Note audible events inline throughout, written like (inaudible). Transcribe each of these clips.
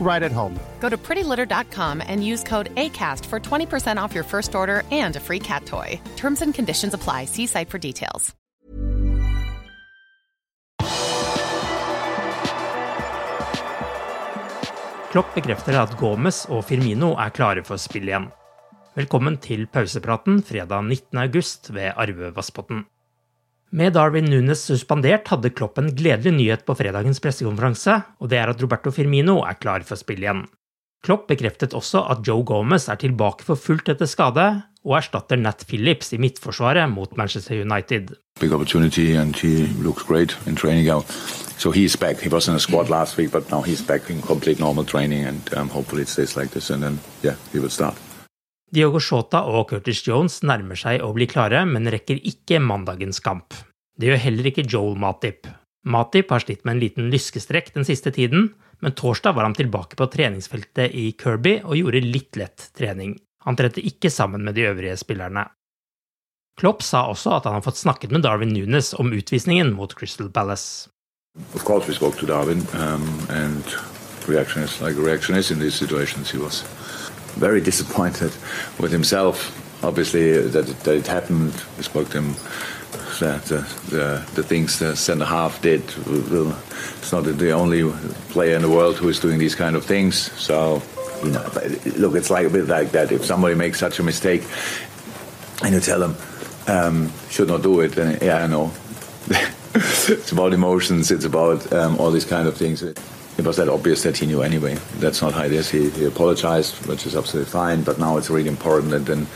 right at home. Go to prettylitter.com and use code ACAST for 20% off your first order and a free cat toy. Terms and conditions apply. See site for details. Klopp bekrefter at Gomez og Firmino er klare for spill igjen. Velkommen til pausepraten fredag 19.8 ved Arve Vassbotn. Med Darwin Nunes suspendert hadde Klopp en gledelig nyhet på fredagens pressekonferanse, og det er at Roberto Firmino er klar for spill igjen. Klopp bekreftet også at Joe Gomez er tilbake for fullt etter skade, og erstatter Nat Phillips i midtforsvaret mot Manchester United. Big opportunity, and he looks great in training out. So he's back. He was in a squad last week, but now he's back in complete normal training, and um, hopefully it stays like this. And then, yeah, he will start. Diogo Shota og Curtis Jones nærmer seg å bli klare, men rekker ikke mandagens kamp. Det gjør heller ikke Joel Matip. Matip har slitt med en liten lyskestrekk den siste tiden, men torsdag var han tilbake på treningsfeltet i Kirby og gjorde litt lett trening. Han trente ikke sammen med de øvrige spillerne. Klopp sa også at han har fått snakket med Darwin Nunes om utvisningen mot Crystal Palace. Of course, we spoke to Darwin, um, and reaction is like a reaction is in these situations. He was very disappointed with himself, obviously, that it, that it happened. We spoke to him the, the, the things the centre half did. It's not the only player in the world who is doing these kind of things. So, you know, look, it's like a bit like that. If somebody makes such a mistake, and you tell them um, should not do it, then yeah, I know. (laughs) it's about emotions. It's about um, all these kind of things. It was that obvious that he knew anyway. That's not how it is. He, he apologized, which is absolutely fine. But now it's really important that then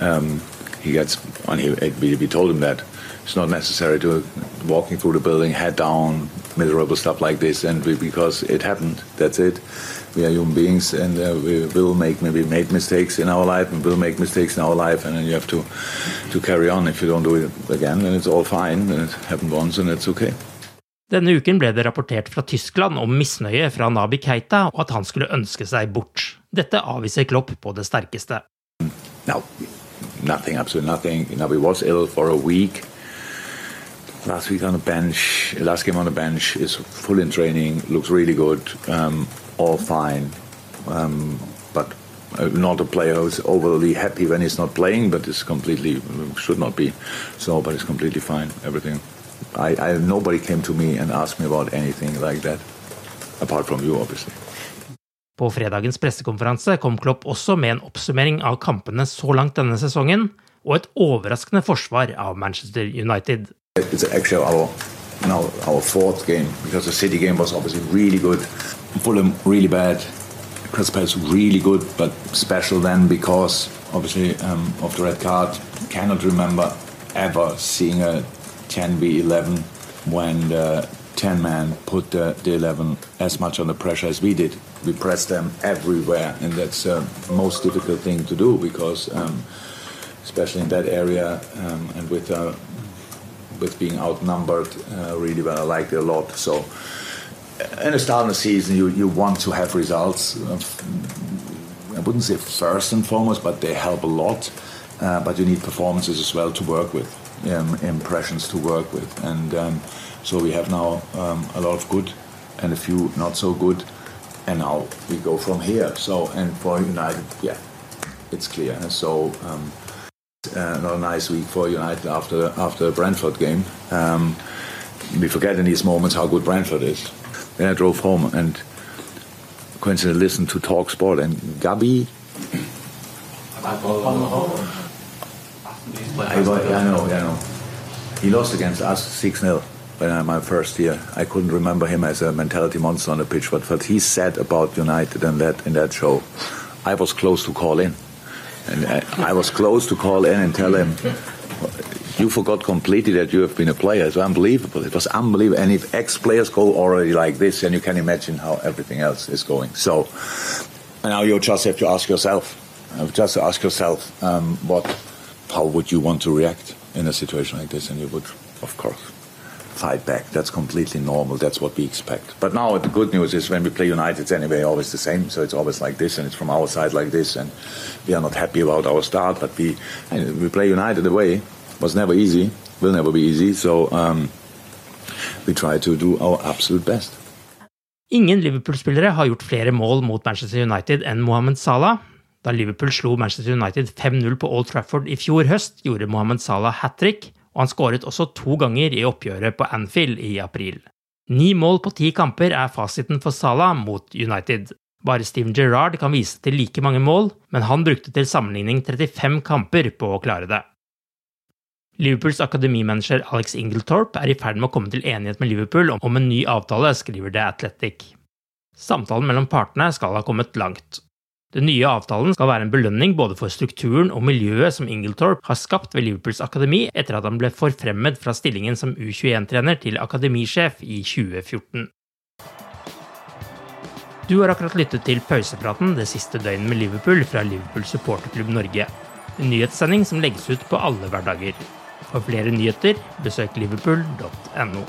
um, he gets. And he, we told him that it's not necessary to walking through the building head down, miserable stuff like this, and we, because it happened. That's it. We are human beings, and uh, we will make maybe made mistakes in our life, and will make mistakes in our life, and then you have to to carry on. If you don't do it again, then it's all fine. And it happened once, and it's okay. Denne uken ble det rapportert fra Tyskland om misnøye fra Nabi Keita og at han skulle ønske seg bort. Dette avviser Klopp på det sterkeste. No, nothing, absolutely nothing. Nabi was ill for a week. Last week on the bench, last game on the bench is full in training, looks really good, um, all fine. Um, but uh, not a player who's overly happy when he's not playing, but it's completely, should not be so, but it's completely fine, everything. I, I, nobody came to me and asked me about anything like that, apart from you, obviously. På fredagens pressekonferanse kom Klopp også med en oppsummering av kampene så langt denne sesongen, og et overraskende forsvar av Manchester United. It's actually our now our fourth game because the City game was obviously really good, Fulham really bad, Crystal Palace really good, but special then because obviously um, of the red card. Cannot remember ever seeing a 10v11 when the 10 man put the, the 11 as much under pressure as we did. We pressed them everywhere, and that's the uh, most difficult thing to do because, um, especially in that area, um, and with uh, with being outnumbered uh, really well, I liked it a lot. So, in the start of the season, you, you want to have results. I wouldn't say first and foremost, but they help a lot. Uh, but you need performances as well to work with. um, impressions to work with, and um, so we have now um, a lot of good and a few not so good, and now we go from here. So and for United, yeah, it's clear. So um, uh, not a nice week for United after after the Brentford game. Um, we forget in these moments how good Brentford is. Then I drove home and coincidentally listened to Talk Sport and Gabby. I, I know, I know. He lost against us 6 0 when I my first year. I couldn't remember him as a mentality monster on the pitch, but what he said about United and that in that show, I was close to call in. And I, was close to call in and tell him, you forgot completely that you have been a player. It's unbelievable. It was unbelievable. And if ex-players go already like this, then you can imagine how everything else is going. So now you just have to ask yourself, just ask yourself, um, what, how would you want to react in a situation like this? And you would, of course, fight back. That's completely normal. That's what we expect. But now the good news is when we play United, it's anyway always the same. So it's always like this, and it's from our side like this. And we are not happy about our start, but we we play United away was never easy, will never be easy. So um, we try to do our absolute best. Ingen Liverpool-spillere har gjort flere mål mot Manchester United enn Mohammed Salah. Da Liverpool slo Manchester United 5-0 på Old Trafford i fjor høst, gjorde Mohammed Salah hat trick, og han skåret også to ganger i oppgjøret på Anfield i april. Ni mål på ti kamper er fasiten for Salah mot United. Bare Steven Gerrard kan vise til like mange mål, men han brukte til sammenligning 35 kamper på å klare det. Liverpools akademimanager Alex Ingeltorp er i ferd med å komme til enighet med Liverpool om en ny avtale, skriver The Athletic. Samtalen mellom partene skal ha kommet langt. Den nye avtalen skal være en belønning både for strukturen og miljøet som Ingeltorp har skapt ved Liverpools akademi etter at han ble forfremmet fra stillingen som U21-trener til akademisjef i 2014. Du har akkurat lyttet til pausepraten det siste døgnet med Liverpool fra Liverpool supporterklubb Norge. En nyhetssending som legges ut på alle hverdager. For flere nyheter, besøk liverpool.no.